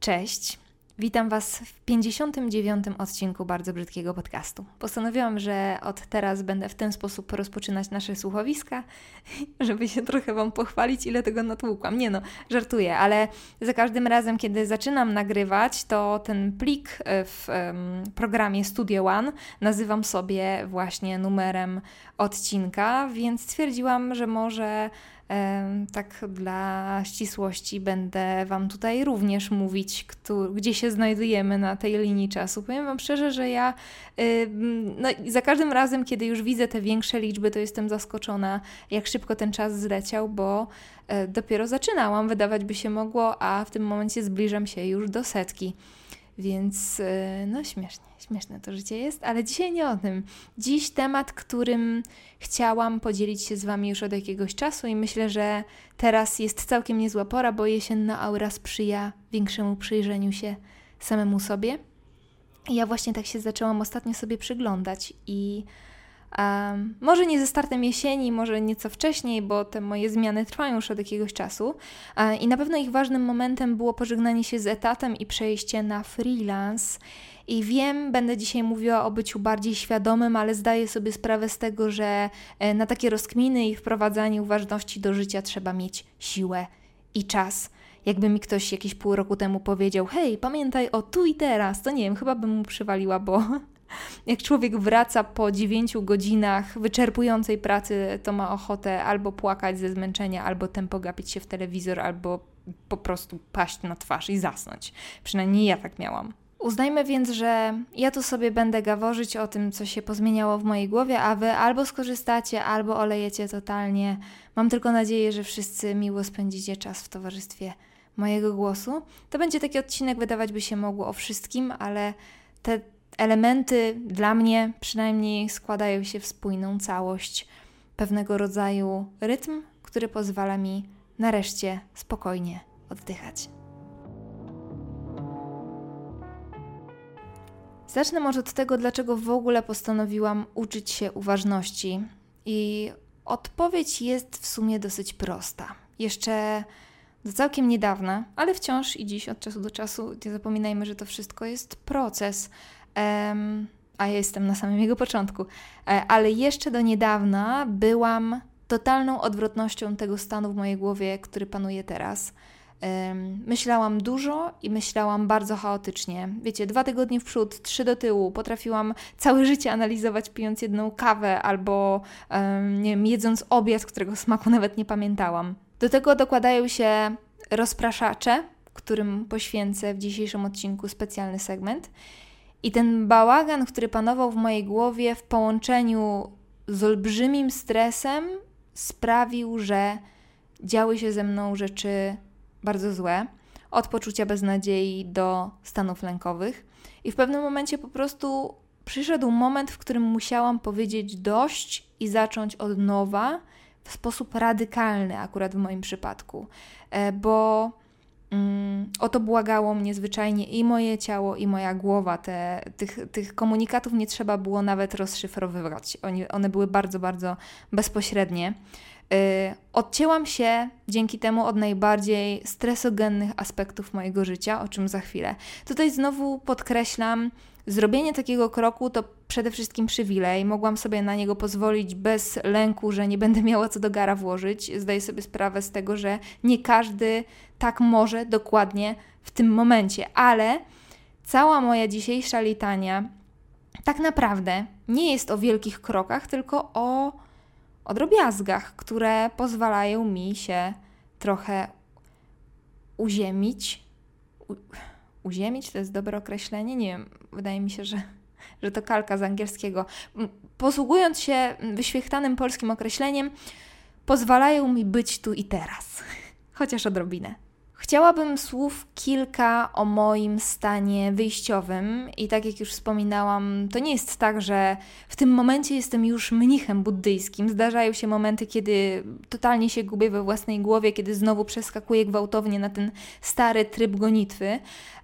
Cześć. Witam Was w 59. odcinku bardzo brzydkiego podcastu. Postanowiłam, że od teraz będę w ten sposób rozpoczynać nasze słuchowiska, żeby się trochę Wam pochwalić, ile tego natłukłam. Nie no, żartuję, ale za każdym razem, kiedy zaczynam nagrywać, to ten plik w um, programie Studio One nazywam sobie właśnie numerem odcinka, więc stwierdziłam, że może tak dla ścisłości będę Wam tutaj również mówić, gdzie się znajdujemy na tej linii czasu. Powiem Wam szczerze, że ja no, za każdym razem, kiedy już widzę te większe liczby, to jestem zaskoczona, jak szybko ten czas zleciał, bo e, dopiero zaczynałam, wydawać by się mogło, a w tym momencie zbliżam się już do setki. Więc e, no śmiesznie, śmieszne to życie jest, ale dzisiaj nie o tym. Dziś temat, którym chciałam podzielić się z Wami już od jakiegoś czasu i myślę, że teraz jest całkiem niezła pora, bo jesienna aura sprzyja większemu przyjrzeniu się samemu sobie. Ja właśnie tak się zaczęłam ostatnio sobie przyglądać i Um, może nie ze startem jesieni, może nieco wcześniej, bo te moje zmiany trwają już od jakiegoś czasu. I na pewno ich ważnym momentem było pożegnanie się z etatem i przejście na freelance. I wiem, będę dzisiaj mówiła o byciu bardziej świadomym, ale zdaję sobie sprawę z tego, że e, na takie rozkminy i wprowadzanie uważności do życia trzeba mieć siłę i czas. Jakby mi ktoś jakieś pół roku temu powiedział: Hej, pamiętaj o tu i teraz, to nie wiem, chyba bym mu przywaliła, bo jak człowiek wraca po dziewięciu godzinach wyczerpującej pracy, to ma ochotę albo płakać ze zmęczenia, albo tempo gapić się w telewizor, albo po prostu paść na twarz i zasnąć. Przynajmniej ja tak miałam. Uznajmy więc, że ja tu sobie będę gaworzyć o tym, co się pozmieniało w mojej głowie, a wy albo skorzystacie, albo olejecie totalnie. Mam tylko nadzieję, że wszyscy miło spędzicie czas w towarzystwie mojego głosu. To będzie taki odcinek, wydawać by się mogło o wszystkim, ale te elementy dla mnie przynajmniej składają się w spójną całość, pewnego rodzaju rytm, który pozwala mi nareszcie spokojnie oddychać. Zacznę może od tego, dlaczego w ogóle postanowiłam uczyć się uważności. I odpowiedź jest w sumie dosyć prosta. Jeszcze do całkiem niedawna, ale wciąż i dziś od czasu do czasu, nie zapominajmy, że to wszystko jest proces. A ja jestem na samym jego początku. E, ale jeszcze do niedawna byłam totalną odwrotnością tego stanu w mojej głowie, który panuje teraz. Myślałam dużo i myślałam bardzo chaotycznie. Wiecie, dwa tygodnie w przód, trzy do tyłu. Potrafiłam całe życie analizować, pijąc jedną kawę albo nie wiem, jedząc obiad, którego smaku nawet nie pamiętałam. Do tego dokładają się rozpraszacze, którym poświęcę w dzisiejszym odcinku specjalny segment. I ten bałagan, który panował w mojej głowie w połączeniu z olbrzymim stresem, sprawił, że działy się ze mną rzeczy bardzo złe, od poczucia beznadziei do stanów lękowych. I w pewnym momencie po prostu przyszedł moment, w którym musiałam powiedzieć dość i zacząć od nowa w sposób radykalny, akurat w moim przypadku, e, bo o to błagało mnie zwyczajnie i moje ciało, i moja głowa. Te, tych, tych komunikatów nie trzeba było nawet rozszyfrowywać. One, one były bardzo, bardzo bezpośrednie. Y, odcięłam się dzięki temu od najbardziej stresogennych aspektów mojego życia, o czym za chwilę. Tutaj znowu podkreślam, zrobienie takiego kroku to przede wszystkim przywilej. Mogłam sobie na niego pozwolić bez lęku, że nie będę miała co do gara włożyć. Zdaję sobie sprawę z tego, że nie każdy tak może dokładnie w tym momencie, ale cała moja dzisiejsza litania tak naprawdę nie jest o wielkich krokach, tylko o o drobiazgach, które pozwalają mi się trochę uziemić. U, uziemić to jest dobre określenie? Nie wiem, wydaje mi się, że, że to kalka z angielskiego. Posługując się wyświechtanym polskim określeniem, pozwalają mi być tu i teraz, chociaż odrobinę. Chciałabym słów kilka o moim stanie wyjściowym i tak jak już wspominałam, to nie jest tak, że w tym momencie jestem już mnichem buddyjskim. Zdarzają się momenty, kiedy totalnie się gubię we własnej głowie, kiedy znowu przeskakuję gwałtownie na ten stary tryb gonitwy.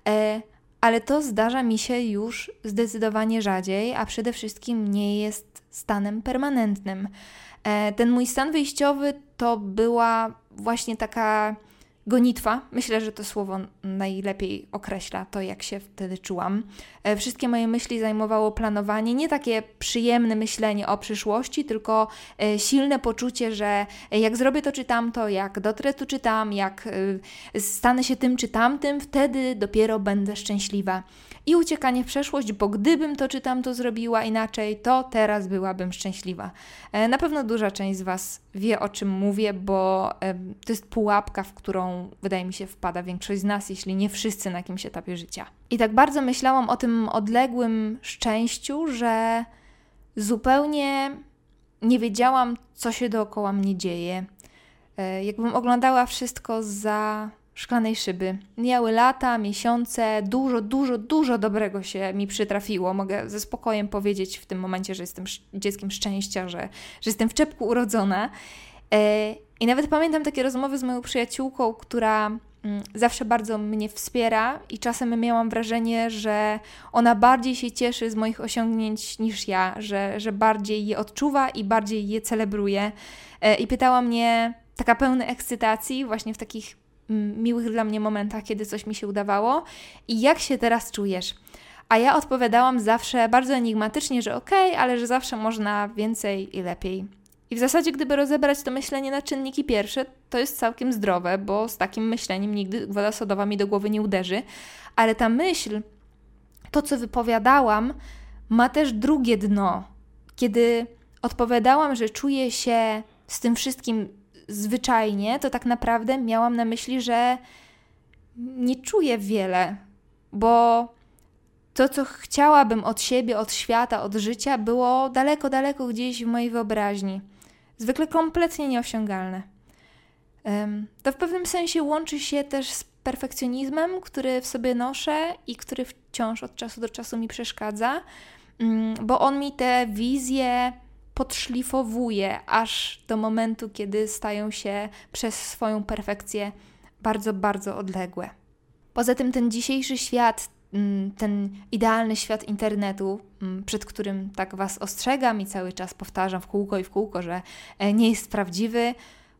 E, ale to zdarza mi się już zdecydowanie rzadziej, a przede wszystkim nie jest stanem permanentnym. E, ten mój stan wyjściowy to była właśnie taka gonitwa. Myślę, że to słowo najlepiej określa to, jak się wtedy czułam. E, wszystkie moje myśli zajmowało planowanie, nie takie przyjemne myślenie o przyszłości, tylko e, silne poczucie, że jak zrobię to czy tamto, jak dotrę tu czy tam, jak e, stanę się tym czy tamtym, wtedy dopiero będę szczęśliwa i uciekanie w przeszłość, bo gdybym to czy tamto zrobiła inaczej, to teraz byłabym szczęśliwa. E, na pewno duża część z Was wie o czym mówię, bo to jest pułapka, w którą wydaje mi się wpada większość z nas, jeśli nie wszyscy na jakimś etapie życia. I tak bardzo myślałam o tym odległym szczęściu, że zupełnie nie wiedziałam, co się dookoła mnie dzieje. E, jakbym oglądała wszystko za szklanej szyby. Mijały lata, miesiące, dużo, dużo, dużo dobrego się mi przytrafiło. Mogę ze spokojem powiedzieć w tym momencie, że jestem dzieckiem szczęścia, że, że jestem w czepku urodzona. E, I nawet pamiętam takie rozmowy z moją przyjaciółką, która mm, zawsze bardzo mnie wspiera i czasem miałam wrażenie, że ona bardziej się cieszy z moich osiągnięć niż ja, że, że bardziej je odczuwa i bardziej je celebruje. E, I pytała mnie, taka pełna ekscytacji, właśnie w takich miłych dla mnie momentach, kiedy coś mi się udawało i jak się teraz czujesz? A ja odpowiadałam zawsze bardzo enigmatycznie, że okej, okay, ale że zawsze można więcej i lepiej. I w zasadzie, gdyby rozebrać to myślenie na czynniki pierwsze, to jest całkiem zdrowe, bo z takim myśleniem nigdy woda sodowa mi do głowy nie uderzy. Ale ta myśl, to co wypowiadałam, ma też drugie dno. Kiedy odpowiadałam, że czuję się z tym wszystkim zwyczajnie, to tak naprawdę miałam na myśli, że nie czuję wiele, bo to, co chciałabym od siebie, od świata, od życia, było daleko, daleko gdzieś w mojej wyobraźni. Zwykle kompletnie nieosiągalne. To w pewnym sensie łączy się też z perfekcjonizmem, który w sobie noszę i który wciąż od czasu do czasu mi przeszkadza, mm, bo on mi te wizje podszlifowuje aż do momentu, kiedy stają się przez swoją perfekcję bardzo, bardzo odległe. Poza tym ten dzisiejszy świat, mm, ten idealny świat internetu, mm, przed którym tak Was ostrzegam i cały czas powtarzam w kółko i w kółko, że e, nie jest prawdziwy,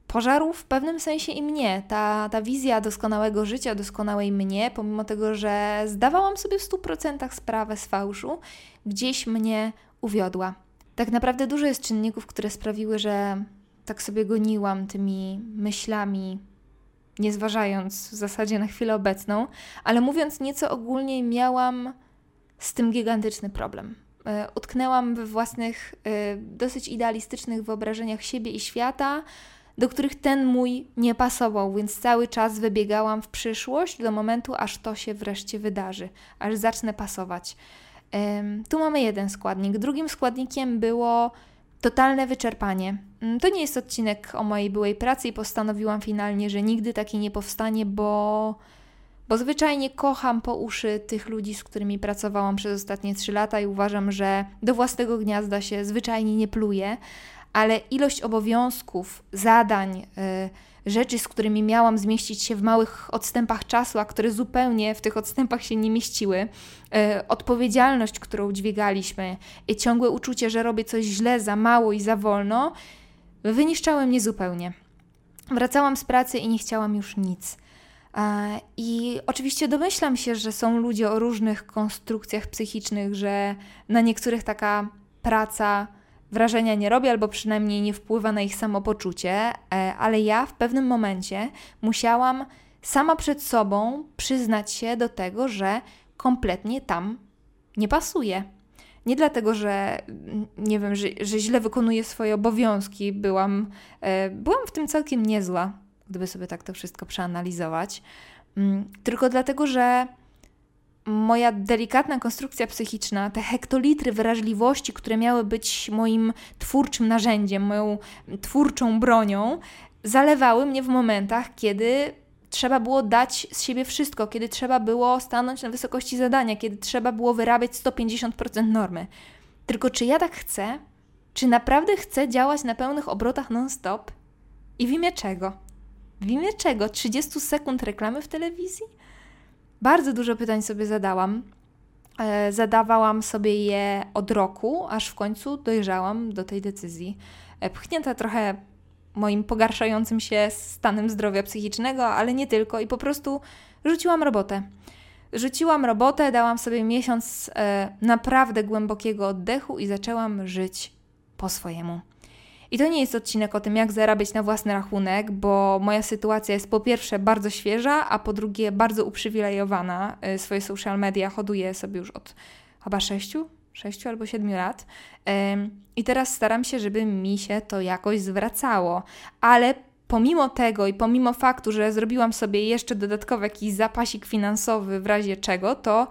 pożarł w pewnym sensie i mnie. Ta, ta wizja doskonałego życia, doskonałej mnie, pomimo tego, że zdawałam sobie w 100% sprawę z fałszu, gdzieś mnie uwiodła tak naprawdę dużo jest czynników, które sprawiły, że tak sobie goniłam tymi myślami, nie zważając w zasadzie na chwilę obecną, ale mówiąc nieco ogólniej, miałam z tym gigantyczny problem. E, utknęłam we własnych, e, dosyć idealistycznych wyobrażeniach siebie i świata, do których ten mój nie pasował, więc cały czas wybiegałam w przyszłość do momentu, aż to się wreszcie wydarzy, aż zacznę pasować. Tu mamy jeden składnik. Drugim składnikiem było totalne wyczerpanie. Mm, to nie jest odcinek o mojej byłej pracy i postanowiłam finalnie, że nigdy taki nie powstanie, bo, bo zwyczajnie kocham po uszy tych ludzi, z którymi pracowałam przez ostatnie trzy lata i uważam, że do własnego gniazda się zwyczajnie nie pluje, ale ilość obowiązków, zadań, yy, rzeczy, z którymi miałam zmieścić się w małych odstępach czasu, a które zupełnie w tych odstępach się nie mieściły, e, odpowiedzialność, którą dźwigaliśmy i ciągłe uczucie, że robię coś źle, za mało i za wolno, wyniszczały mnie zupełnie. Wracałam z pracy i nie chciałam już nic. E, I oczywiście domyślam się, że są ludzie o różnych konstrukcjach psychicznych, że na niektórych taka praca wrażenia nie robi, albo przynajmniej nie wpływa na ich samopoczucie, e, ale ja w pewnym momencie musiałam sama przed sobą przyznać się do tego, że kompletnie tam nie pasuje. Nie dlatego, że nie wiem, że, że źle wykonuję swoje obowiązki, byłam, e, byłam w tym całkiem niezła, gdyby sobie tak to wszystko przeanalizować, mm, tylko dlatego, że moja delikatna konstrukcja psychiczna, te hektolitry wrażliwości, które miały być moim twórczym narzędziem, moją twórczą bronią, zalewały mnie w momentach, kiedy trzeba było dać z siebie wszystko, kiedy trzeba było stanąć na wysokości zadania, kiedy trzeba było wyrabiać 150% normy. Tylko czy ja tak chcę? Czy naprawdę chcę działać na pełnych obrotach non-stop? I w imię czego? W imię czego? 30 sekund reklamy w telewizji? Bardzo dużo pytań sobie zadałam. E, zadawałam sobie je od roku, aż w końcu dojrzałam do tej decyzji. E, pchnięta trochę moim pogarszającym się stanem zdrowia psychicznego, ale nie tylko, i po prostu rzuciłam robotę. Rzuciłam robotę, dałam sobie miesiąc e, naprawdę głębokiego oddechu i zaczęłam żyć po swojemu. I to nie jest odcinek o tym, jak zarabiać na własny rachunek, bo moja sytuacja jest po pierwsze bardzo świeża, a po drugie bardzo uprzywilejowana. E, swoje social media hoduję sobie już od chyba sześciu, sześciu albo siedmiu lat. I teraz staram się, żeby mi się to jakoś zwracało. Ale pomimo tego i pomimo faktu, że zrobiłam sobie jeszcze dodatkowy jakiś zapasik finansowy w razie czego, to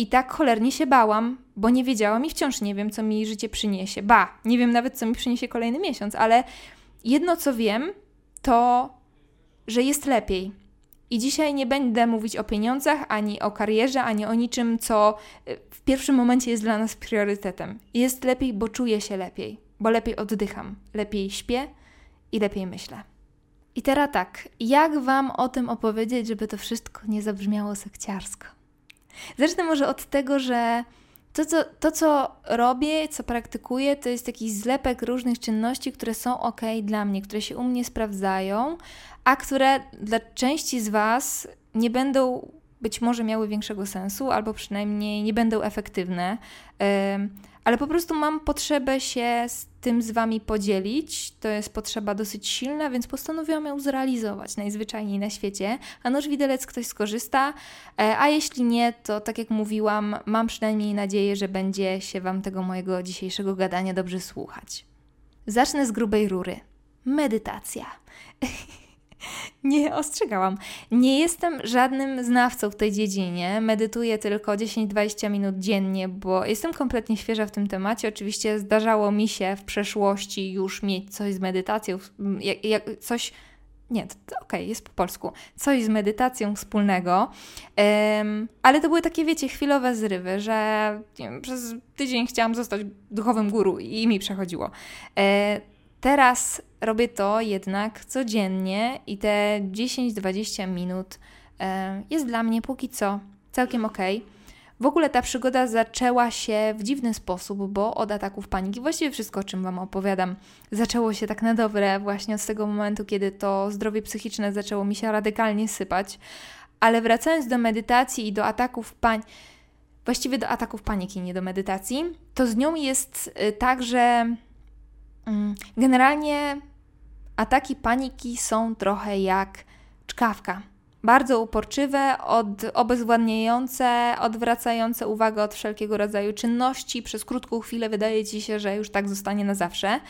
i tak cholernie się bałam, bo nie wiedziałam i wciąż nie wiem, co mi życie przyniesie. Ba, nie wiem nawet, co mi przyniesie kolejny miesiąc, ale jedno, co wiem, to, że jest lepiej. I dzisiaj nie będę mówić o pieniądzach, ani o karierze, ani o niczym, co y, w pierwszym momencie jest dla nas priorytetem. Jest lepiej, bo czuję się lepiej, bo lepiej oddycham, lepiej śpię i lepiej myślę. I teraz tak, jak Wam o tym opowiedzieć, żeby to wszystko nie zabrzmiało sekciarsko? Zacznę może od tego, że to co, to, co robię, co praktykuję, to jest jakiś zlepek różnych czynności, które są ok dla mnie, które się u mnie sprawdzają, a które dla części z Was nie będą być może miały większego sensu, albo przynajmniej nie będą efektywne ale po prostu mam potrzebę się z tym z Wami podzielić. To jest potrzeba dosyć silna, więc postanowiłam ją zrealizować najzwyczajniej na świecie. A noż widelec ktoś skorzysta, e, a jeśli nie, to tak jak mówiłam, mam przynajmniej nadzieję, że będzie się Wam tego mojego dzisiejszego gadania dobrze słuchać. Zacznę z grubej rury. Medytacja. Nie, ostrzegałam. Nie jestem żadnym znawcą w tej dziedzinie. Medytuję tylko 10-20 minut dziennie, bo jestem kompletnie świeża w tym temacie. Oczywiście zdarzało mi się w przeszłości już mieć coś z medytacją, jak, jak coś. Nie, okej, okay, jest po polsku. Coś z medytacją wspólnego. Um, ale to były takie, wiecie, chwilowe zrywy, że wiem, przez tydzień chciałam zostać duchowym guru i mi przechodziło. E, teraz robię to jednak codziennie i te 10-20 minut e, jest dla mnie póki co całkiem ok. W ogóle ta przygoda zaczęła się w dziwny sposób, bo od ataków paniki, właściwie wszystko, o czym Wam opowiadam, zaczęło się tak na dobre właśnie od tego momentu, kiedy to zdrowie psychiczne zaczęło mi się radykalnie sypać. Ale wracając do medytacji i do ataków pań, właściwie do ataków paniki, nie do medytacji, to z nią jest y, tak, że generalnie Ataki paniki są trochę jak czkawka. Bardzo uporczywe, od, obezwładniające, odwracające uwagę od wszelkiego rodzaju czynności. Przez krótką chwilę wydaje ci się, że już tak zostanie na zawsze.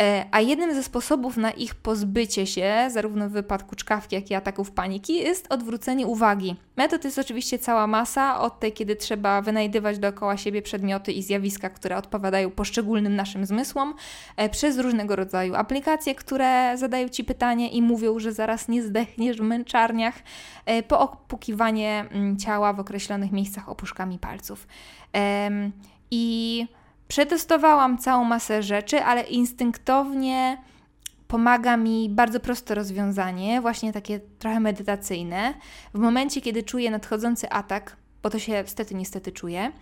E, a jednym ze sposobów na ich pozbycie się, zarówno w wypadku czkawki, jak i ataków paniki, jest odwrócenie uwagi. Metod jest oczywiście cała masa, od tej, kiedy trzeba wynajdywać dookoła siebie przedmioty i zjawiska, które odpowiadają poszczególnym naszym zmysłom, e, przez różnego rodzaju aplikacje, które zadają ci pytanie i mówią, że zaraz nie zdechniesz w męczarniach, e, po opukiwanie mm, ciała w określonych miejscach opuszkami palców. I Przetestowałam całą masę rzeczy, ale instynktownie pomaga mi bardzo proste rozwiązanie, właśnie takie trochę medytacyjne. W momencie, kiedy czuję nadchodzący atak, bo to się wstety niestety czuję,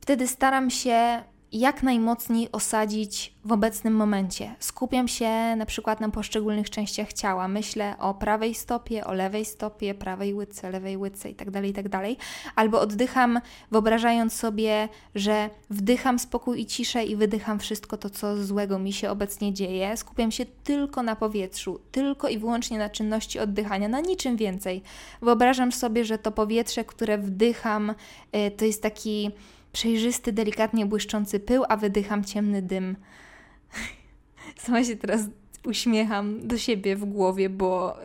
wtedy staram się jak najmocniej osadzić w obecnym momencie. Skupiam się na przykład na poszczególnych częściach ciała. Myślę o prawej stopie, o lewej stopie, prawej łydce, lewej łydce itd., tak itd. Tak Albo oddycham, wyobrażając sobie, że wdycham spokój i ciszę i wydycham wszystko to, co złego mi się obecnie dzieje. Skupiam się tylko na powietrzu, tylko i wyłącznie na czynności oddychania, na niczym więcej. Wyobrażam sobie, że to powietrze, które wdycham, y, to jest taki przejrzysty, delikatnie błyszczący pył, a wydycham ciemny dym. Sama się teraz uśmiecham do siebie w głowie, bo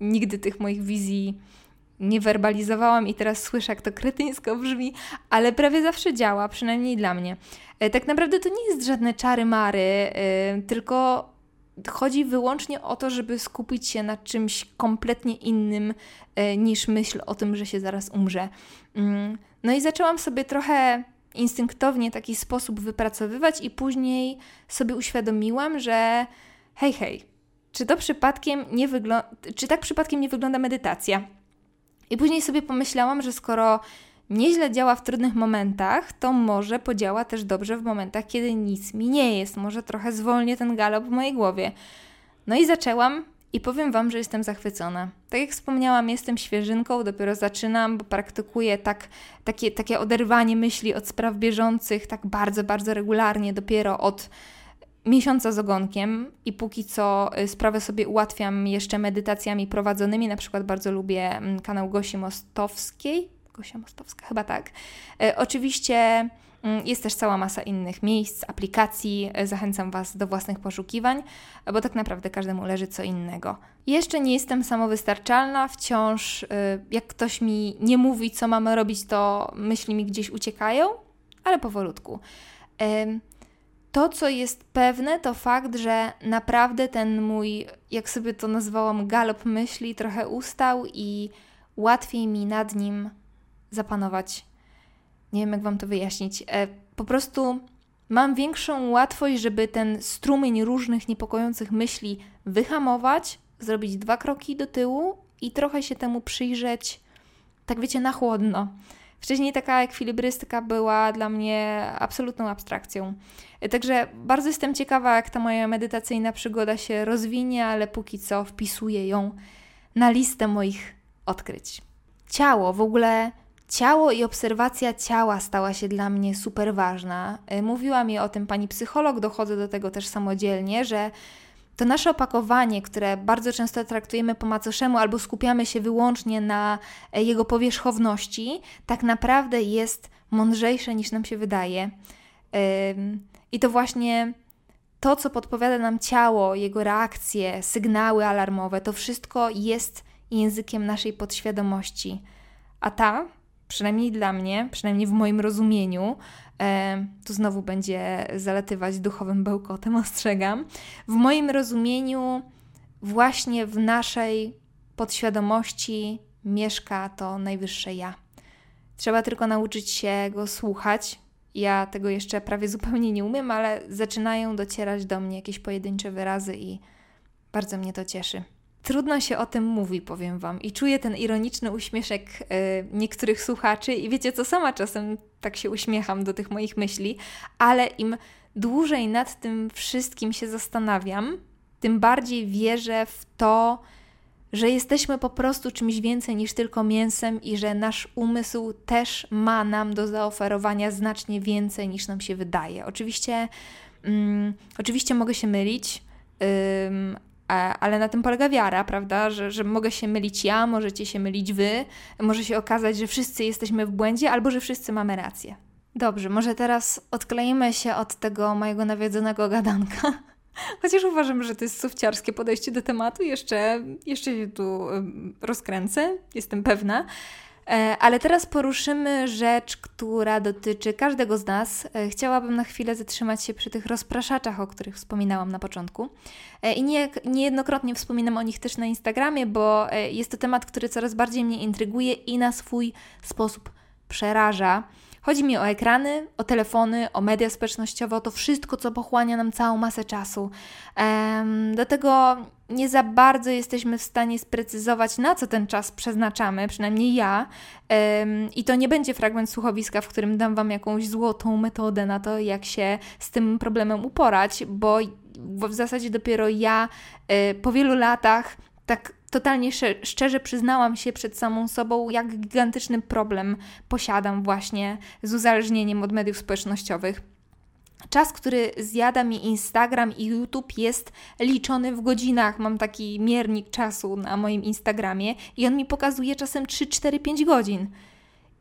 nigdy tych moich wizji nie werbalizowałam i teraz słyszę, jak to kretyńsko brzmi, ale prawie zawsze działa, przynajmniej dla mnie. E, tak naprawdę to nie jest żadne czary-mary, e, tylko chodzi wyłącznie o to, żeby skupić się na czymś kompletnie innym e, niż myśl o tym, że się zaraz umrze. No i zaczęłam sobie trochę instynktownie taki sposób wypracowywać, i później sobie uświadomiłam, że hej, hej, czy to przypadkiem nie wygląda, czy tak przypadkiem nie wygląda medytacja? I później sobie pomyślałam, że skoro nieźle działa w trudnych momentach, to może podziała też dobrze w momentach, kiedy nic mi nie jest. Może trochę zwolnię ten galop w mojej głowie. No i zaczęłam i powiem Wam, że jestem zachwycona. Tak jak wspomniałam, jestem świeżynką, dopiero zaczynam, bo praktykuję tak, takie, takie oderwanie myśli od spraw bieżących tak bardzo, bardzo regularnie, dopiero od miesiąca z ogonkiem i póki co y, sprawę sobie ułatwiam jeszcze medytacjami prowadzonymi. Na przykład bardzo lubię mm, kanał Gosi Mostowskiej. Gosia Mostowska, chyba tak. E, oczywiście jest też cała masa innych miejsc, aplikacji. E, zachęcam Was do własnych poszukiwań, bo tak naprawdę każdemu leży co innego. Jeszcze nie jestem samowystarczalna, wciąż e, jak ktoś mi nie mówi, co mamy robić, to myśli mi gdzieś uciekają, ale powolutku. To, co jest pewne, to fakt, że naprawdę ten mój, jak sobie to nazwałam, galop myśli trochę ustał i łatwiej mi nad nim zapanować nie wiem jak Wam to wyjaśnić. E, po prostu mam większą łatwość, żeby ten strumień różnych niepokojących myśli wyhamować, zrobić dwa kroki do tyłu i trochę się temu przyjrzeć, tak wiecie, na chłodno. Wcześniej taka ekwilibrystyka była dla mnie absolutną abstrakcją. E, także bardzo jestem ciekawa, jak ta moja medytacyjna przygoda się rozwinie, ale póki co wpisuję ją na listę moich odkryć. Ciało w ogóle Ciało i obserwacja ciała stała się dla mnie super ważna. E, mówiła mi o tym pani psycholog, dochodzę do tego też samodzielnie, że to nasze opakowanie, które bardzo często traktujemy po macoszemu albo skupiamy się wyłącznie na e, jego powierzchowności, tak naprawdę jest mądrzejsze niż nam się wydaje. I to właśnie to, co podpowiada nam ciało, jego reakcje, sygnały alarmowe, to wszystko jest językiem naszej podświadomości. A ta przynajmniej dla mnie, przynajmniej w moim rozumieniu, e, tu znowu będzie zalatywać duchowym bełkotem, ostrzegam. W moim rozumieniu, właśnie w naszej podświadomości mieszka to najwyższe ja. Trzeba tylko nauczyć się go słuchać. Ja tego jeszcze prawie zupełnie nie umiem, ale zaczynają docierać do mnie jakieś pojedyncze wyrazy i bardzo mnie to cieszy. Trudno się o tym mówi, powiem Wam, i czuję ten ironiczny uśmieszek y, niektórych słuchaczy, i wiecie co, sama czasem tak się uśmiecham do tych moich myśli, ale im dłużej nad tym wszystkim się zastanawiam, tym bardziej wierzę w to, że jesteśmy po prostu czymś więcej niż tylko mięsem i że nasz umysł też ma nam do zaoferowania znacznie więcej niż nam się wydaje. Oczywiście, mm, oczywiście mogę się mylić, ale na tym polega wiara, prawda? Że, że mogę się mylić ja, możecie się mylić wy, może się okazać, że wszyscy jesteśmy w błędzie, albo że wszyscy mamy rację. Dobrze, może teraz odkleimy się od tego mojego nawiedzonego gadanka. Chociaż uważam, że to jest sufciarskie podejście do tematu, jeszcze, jeszcze się tu rozkręcę, jestem pewna. E, ale teraz poruszymy rzecz, która dotyczy każdego z nas. E, chciałabym na chwilę zatrzymać się przy tych rozpraszaczach, o których wspominałam na początku. E, I nie, niejednokrotnie wspominam o nich też na Instagramie, bo jest to temat, który coraz bardziej mnie intryguje i na swój sposób przeraża. Chodzi mi o ekrany, o telefony, o media społecznościowe, o to wszystko, co pochłania nam całą masę czasu. Do tego nie za bardzo jesteśmy w stanie sprecyzować, na co ten czas przeznaczamy, przynajmniej ja. I to nie będzie fragment słuchowiska, w którym dam Wam jakąś złotą metodę na to, jak się z tym problemem uporać, bo w zasadzie dopiero ja e, po wielu latach tak totalnie szczerze przyznałam się przed samą sobą, jak gigantyczny problem posiadam właśnie z uzależnieniem od mediów społecznościowych. Czas, który zjada mi Instagram i YouTube jest liczony w godzinach. Mam taki miernik czasu na moim Instagramie i on mi pokazuje czasem 3, 4, 5 godzin.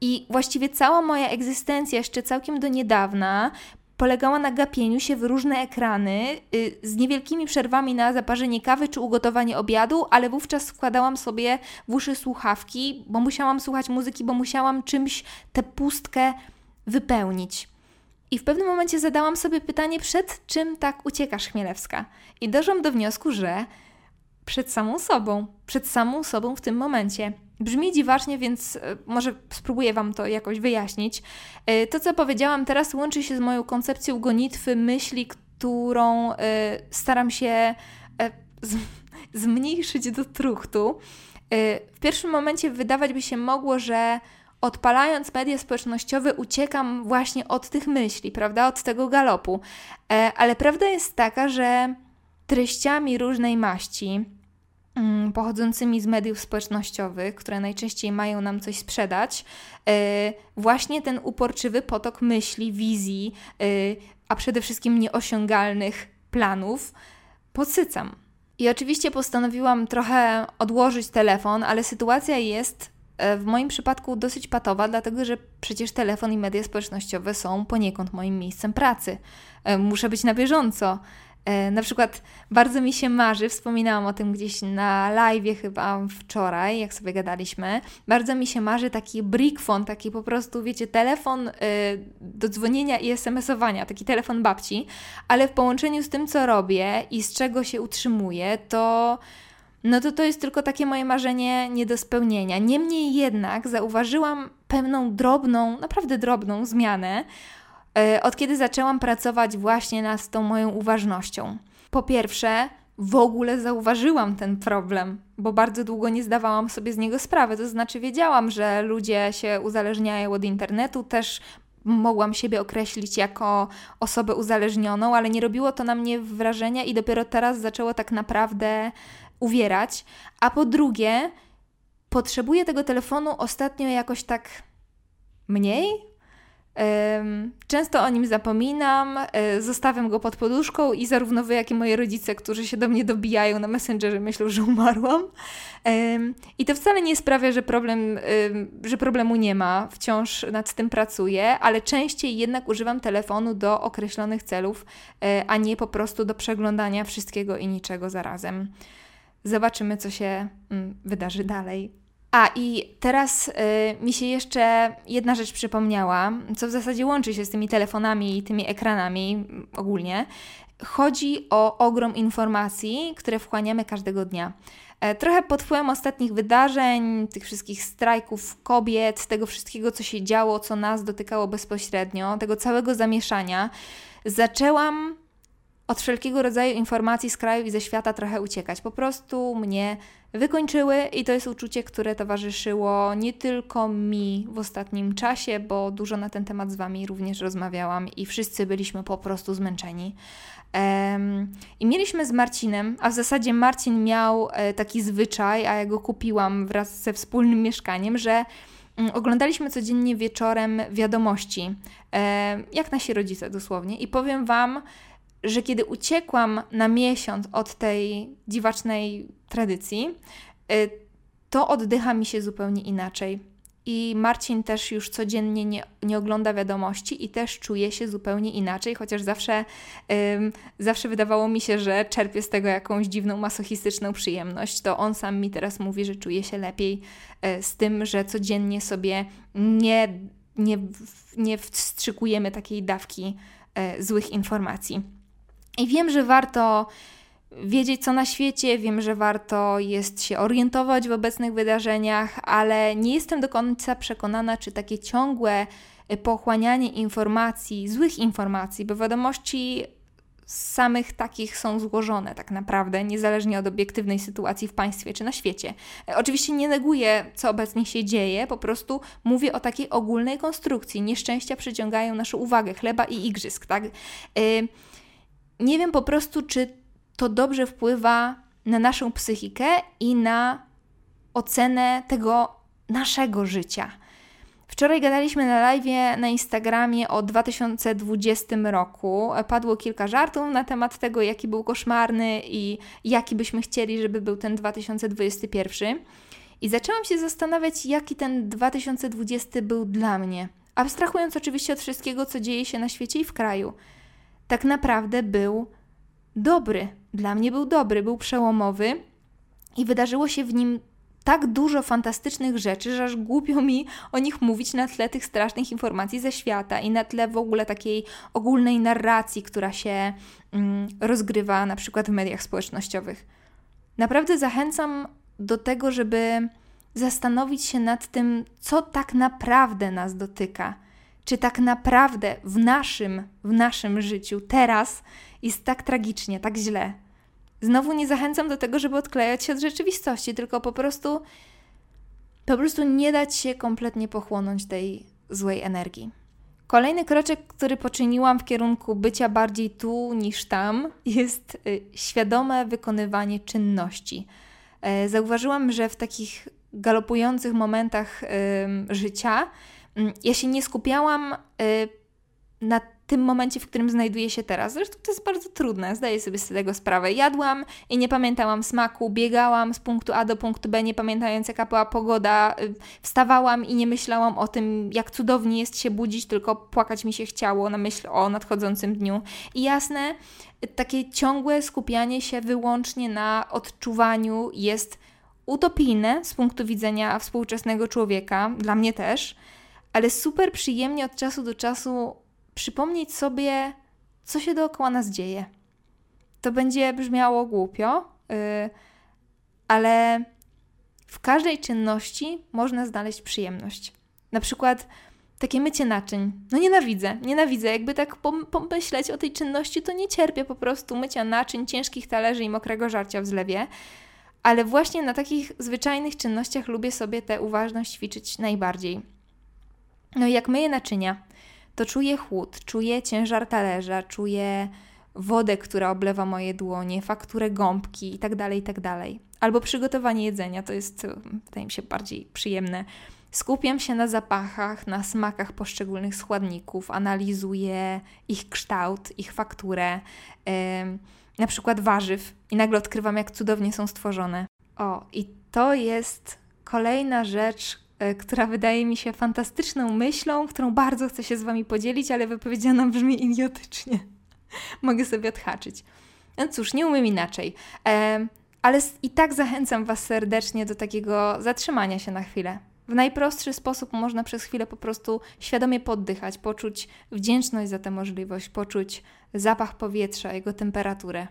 I właściwie cała moja egzystencja, jeszcze całkiem do niedawna, polegała na gapieniu się w różne ekrany y, z niewielkimi przerwami na zaparzenie kawy czy ugotowanie obiadu, ale wówczas wkładałam sobie w uszy słuchawki, bo musiałam słuchać muzyki, bo musiałam czymś tę pustkę wypełnić. I w pewnym momencie zadałam sobie pytanie, przed czym tak uciekasz, Chmielewska? I doszłam do wniosku, że przed samą sobą, przed samą sobą w tym momencie. Brzmi dziwacznie, więc e, może spróbuję Wam to jakoś wyjaśnić. E, to, co powiedziałam teraz, łączy się z moją koncepcją gonitwy myśli, którą e, staram się zmniejszyć do truchtu. W pierwszym momencie wydawać by się mogło, że odpalając media społecznościowe, uciekam właśnie od tych myśli, prawda? Od tego galopu. Ale prawda jest taka, że treściami różnej maści, pochodzącymi z mediów społecznościowych, które najczęściej mają nam coś sprzedać, e, właśnie ten uporczywy potok myśli, wizji, e, a przede wszystkim nieosiągalnych planów podsycam. I oczywiście postanowiłam trochę odłożyć telefon, ale sytuacja jest e, w moim przypadku dosyć patowa, dlatego że przecież telefon i media społecznościowe są poniekąd moim miejscem pracy. Muszę być na bieżąco. E, na przykład bardzo mi się marzy, wspominałam o tym gdzieś na live chyba wczoraj, jak sobie gadaliśmy, bardzo mi się marzy taki brickfon, taki po prostu, wiecie, telefon y, do dzwonienia i SMS-owania, taki telefon babci, ale w połączeniu z tym, co robię i z czego się utrzymuję, to no to to jest tylko takie moje marzenie nie do spełnienia. Niemniej jednak zauważyłam pewną drobną, naprawdę drobną zmianę, od kiedy zaczęłam pracować właśnie nad tą moją uważnością. Po pierwsze, w ogóle zauważyłam ten problem, bo bardzo długo nie zdawałam sobie z niego sprawy. To znaczy, wiedziałam, że ludzie się uzależniają od internetu, też mogłam siebie określić jako osobę uzależnioną, ale nie robiło to na mnie wrażenia i dopiero teraz zaczęło tak naprawdę uwierać. A po drugie, potrzebuję tego telefonu ostatnio jakoś tak mniej, Często o nim zapominam, e, zostawiam go pod poduszką i zarówno wy, jak i moi rodzice, którzy się do mnie dobijają na Messengerze, myślą, że umarłam. I to wcale nie sprawia, że, problem, że problemu nie ma, wciąż nad tym pracuję, ale częściej jednak używam telefonu do określonych celów, e, a nie po prostu do przeglądania wszystkiego i niczego zarazem. Zobaczymy, co się mm, wydarzy dalej. A i teraz y, mi się jeszcze jedna rzecz przypomniała, co w zasadzie łączy się z tymi telefonami i tymi ekranami ogólnie. Chodzi o ogrom informacji, które wchłaniamy każdego dnia. E, trochę pod wpływem ostatnich wydarzeń, tych wszystkich strajków kobiet, tego wszystkiego, co się działo, co nas dotykało bezpośrednio, tego całego zamieszania, zaczęłam od wszelkiego rodzaju informacji z kraju i ze świata trochę uciekać. Po prostu mnie wykończyły i to jest uczucie, które towarzyszyło nie tylko mi w ostatnim czasie, bo dużo na ten temat z Wami również rozmawiałam i wszyscy byliśmy po prostu zmęczeni. Um, I mieliśmy z Marcinem, a w zasadzie Marcin miał e, taki zwyczaj, a ja go kupiłam wraz ze wspólnym mieszkaniem, że mm, oglądaliśmy codziennie wieczorem wiadomości, e, jak nasi rodzice dosłownie. I powiem Wam, że kiedy uciekłam na miesiąc od tej dziwacznej tradycji, y, to oddycha mi się zupełnie inaczej. I Marcin też już codziennie nie, nie ogląda wiadomości i też czuje się zupełnie inaczej, chociaż zawsze, ym, zawsze wydawało mi się, że czerpie z tego jakąś dziwną, masochistyczną przyjemność. To on sam mi teraz mówi, że czuje się lepiej y, z tym, że codziennie sobie nie, nie, nie wstrzykujemy takiej dawki y, złych informacji. I wiem, że warto wiedzieć, co na świecie, wiem, że warto jest się orientować w obecnych wydarzeniach, ale nie jestem do końca przekonana, czy takie ciągłe pochłanianie informacji, złych informacji, bo wiadomości samych takich są złożone tak naprawdę, niezależnie od obiektywnej sytuacji w państwie czy na świecie. Oczywiście nie neguję, co obecnie się dzieje, po prostu mówię o takiej ogólnej konstrukcji. Nieszczęścia przyciągają naszą uwagę, chleba i igrzysk, tak? Yy, nie wiem po prostu, czy to dobrze wpływa na naszą psychikę i na ocenę tego naszego życia. Wczoraj gadaliśmy na live na Instagramie o 2020 roku. Padło kilka żartów na temat tego, jaki był koszmarny i jaki byśmy chcieli, żeby był ten 2021. I zaczęłam się zastanawiać, jaki ten 2020 był dla mnie. Abstrahując oczywiście od wszystkiego, co dzieje się na świecie i w kraju tak naprawdę był dobry. Dla mnie był dobry, był przełomowy i wydarzyło się w nim tak dużo fantastycznych rzeczy, że aż głupio mi o nich mówić na tle tych strasznych informacji ze świata i na tle w ogóle takiej ogólnej narracji, która się mm, rozgrywa na przykład w mediach społecznościowych. Naprawdę zachęcam do tego, żeby zastanowić się nad tym, co tak naprawdę nas dotyka czy tak naprawdę w naszym, w naszym życiu teraz jest tak tragicznie, tak źle. Znowu nie zachęcam do tego, żeby odklejać się od rzeczywistości, tylko po prostu po prostu nie dać się kompletnie pochłonąć tej złej energii. Kolejny kroczek, który poczyniłam w kierunku bycia bardziej tu niż tam, jest y, świadome wykonywanie czynności. E, zauważyłam, że w takich galopujących momentach życia ja się nie skupiałam y, na tym momencie, w którym znajduję się teraz. Zresztą to jest bardzo trudne, zdaję sobie z tego sprawę. Jadłam i nie pamiętałam smaku, biegałam z punktu A do punktu B, nie pamiętając jaka była pogoda, y, wstawałam i nie myślałam o tym, jak cudownie jest się budzić, tylko płakać mi się chciało na myśl o nadchodzącym dniu. I jasne, takie ciągłe skupianie się wyłącznie na odczuwaniu jest utopijne z punktu widzenia współczesnego człowieka, dla mnie też, ale super przyjemnie od czasu do czasu przypomnieć sobie, co się dookoła nas dzieje. To będzie brzmiało głupio, yy, ale w każdej czynności można znaleźć przyjemność. Na przykład takie mycie naczyń. No nienawidzę, nienawidzę. Jakby tak pomyśleć o tej czynności, to nie cierpię po prostu mycia naczyń, ciężkich talerzy i mokrego żarcia w zlewie. Ale właśnie na takich zwyczajnych czynnościach lubię sobie tę uważność ćwiczyć najbardziej. No i jak myję naczynia, to czuję chłód, czuję ciężar talerza, czuję wodę, która oblewa moje dłonie, fakturę gąbki itd., tak itd. Tak Albo przygotowanie jedzenia, to jest, wydaje mi się, bardziej przyjemne. Skupiam się na zapachach, na smakach poszczególnych składników, analizuję ich kształt, ich fakturę, yy, na przykład warzyw i nagle odkrywam, jak cudownie są stworzone. O, i to jest kolejna rzecz, która wydaje mi się fantastyczną myślą, którą bardzo chcę się z Wami podzielić, ale wypowiedziana brzmi idiotycznie. Mogę sobie odhaczyć. No cóż, nie umiem inaczej. E, ale i tak zachęcam Was serdecznie do takiego zatrzymania się na chwilę. W najprostszy sposób można przez chwilę po prostu świadomie poddychać, poczuć wdzięczność za tę możliwość, poczuć zapach powietrza, jego temperaturę.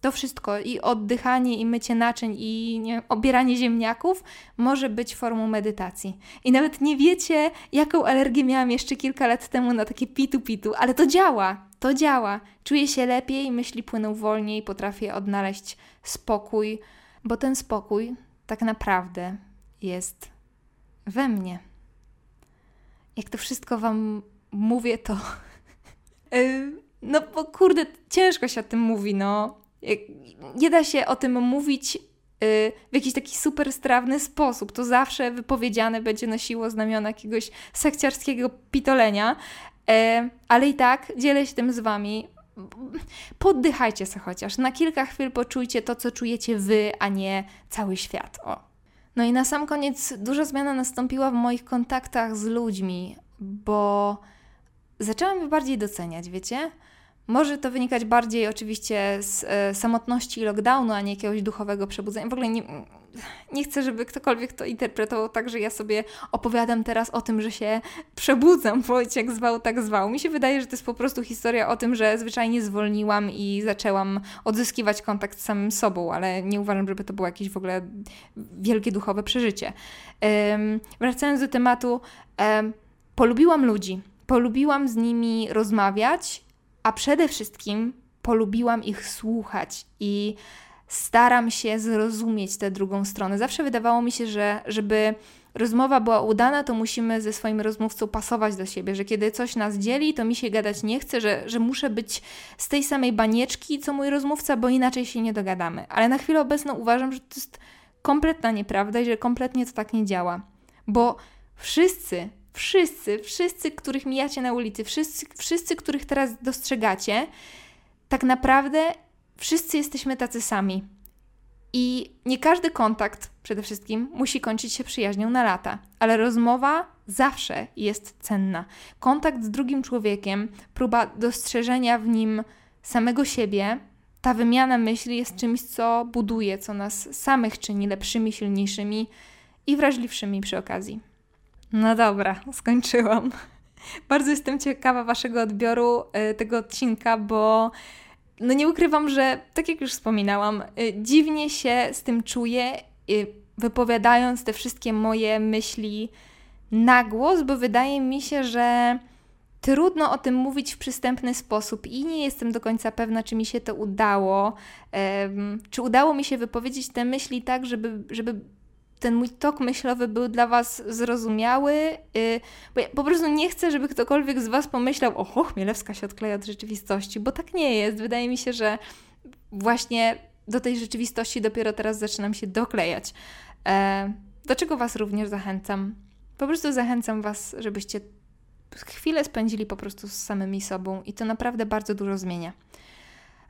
To wszystko i oddychanie, i mycie naczyń, i nie, obieranie ziemniaków może być formą medytacji. I nawet nie wiecie, jaką alergię miałam jeszcze kilka lat temu na takie pitu-pitu, ale to działa, to działa. Czuję się lepiej, myśli płyną wolniej, potrafię odnaleźć spokój, bo ten spokój tak naprawdę jest we mnie. Jak to wszystko Wam mówię, to. no bo kurde, ciężko się o tym mówi, no nie da się o tym mówić y, w jakiś taki super strawny sposób. To zawsze wypowiedziane będzie nosiło znamiona jakiegoś sekciarskiego pitolenia, e, ale i tak dzielę się tym z Wami. Poddychajcie sobie chociaż. Na kilka chwil poczujcie to, co czujecie Wy, a nie cały świat. O. No i na sam koniec duża zmiana nastąpiła w moich kontaktach z ludźmi, bo zaczęłam je bardziej doceniać, wiecie? Może to wynikać bardziej oczywiście z e, samotności i lockdownu, a nie jakiegoś duchowego przebudzenia. W ogóle nie, nie chcę, żeby ktokolwiek to interpretował tak, że ja sobie opowiadam teraz o tym, że się przebudzam, Wojciech zwał, tak zwał. Mi się wydaje, że to jest po prostu historia o tym, że zwyczajnie zwolniłam i zaczęłam odzyskiwać kontakt z samym sobą, ale nie uważam, żeby to było jakieś w ogóle wielkie duchowe przeżycie. Wracając do tematu, polubiłam ludzi. Polubiłam z nimi rozmawiać a przede wszystkim polubiłam ich słuchać i staram się zrozumieć tę drugą stronę. Zawsze wydawało mi się, że żeby rozmowa była udana, to musimy ze swoim rozmówcą pasować do siebie, że kiedy coś nas dzieli, to mi się gadać nie chce, że, że muszę być z tej samej banieczki, co mój rozmówca, bo inaczej się nie dogadamy. Ale na chwilę obecną uważam, że to jest kompletna nieprawda i że kompletnie to tak nie działa. Bo wszyscy wszyscy, wszyscy, których mijacie na ulicy, wszyscy, wszyscy, których teraz dostrzegacie, tak naprawdę wszyscy jesteśmy tacy sami. I nie każdy kontakt przede wszystkim musi kończyć się przyjaźnią na lata, ale rozmowa zawsze jest cenna. Kontakt z drugim człowiekiem, próba dostrzeżenia w nim samego siebie, ta wymiana myśli jest czymś, co buduje, co nas samych czyni lepszymi, silniejszymi i wrażliwszymi przy okazji. No dobra, skończyłam. Bardzo jestem ciekawa Waszego odbioru y, tego odcinka, bo no nie ukrywam, że tak jak już wspominałam, y, dziwnie się z tym czuję, y, wypowiadając te wszystkie moje myśli na głos, bo wydaje mi się, że trudno o tym mówić w przystępny sposób i nie jestem do końca pewna, czy mi się to udało. Czy udało mi się wypowiedzieć te myśli tak, żeby, żeby ten mój tok myślowy był dla Was zrozumiały, yy, bo ja po prostu nie chcę, żeby ktokolwiek z Was pomyślał, oho, Chmielewska się odkleja od rzeczywistości, bo tak nie jest. Wydaje mi się, że właśnie do tej rzeczywistości dopiero teraz zaczynam się doklejać. E, do czego Was również zachęcam? Po prostu zachęcam Was, żebyście chwilę spędzili po prostu z samymi sobą i to naprawdę bardzo dużo zmienia.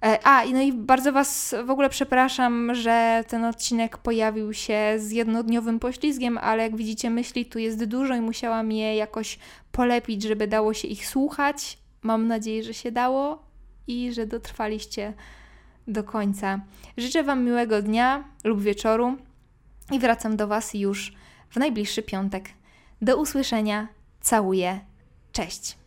E, a, no i bardzo Was w ogóle przepraszam, że ten odcinek pojawił się z jednodniowym poślizgiem, ale jak widzicie, myśli tu jest dużo i musiałam je jakoś polepić, żeby dało się ich słuchać. Mam nadzieję, że się dało i że dotrwaliście do końca. Życzę Wam miłego dnia lub wieczoru i wracam do Was już w najbliższy piątek. Do usłyszenia. Całuję. Cześć.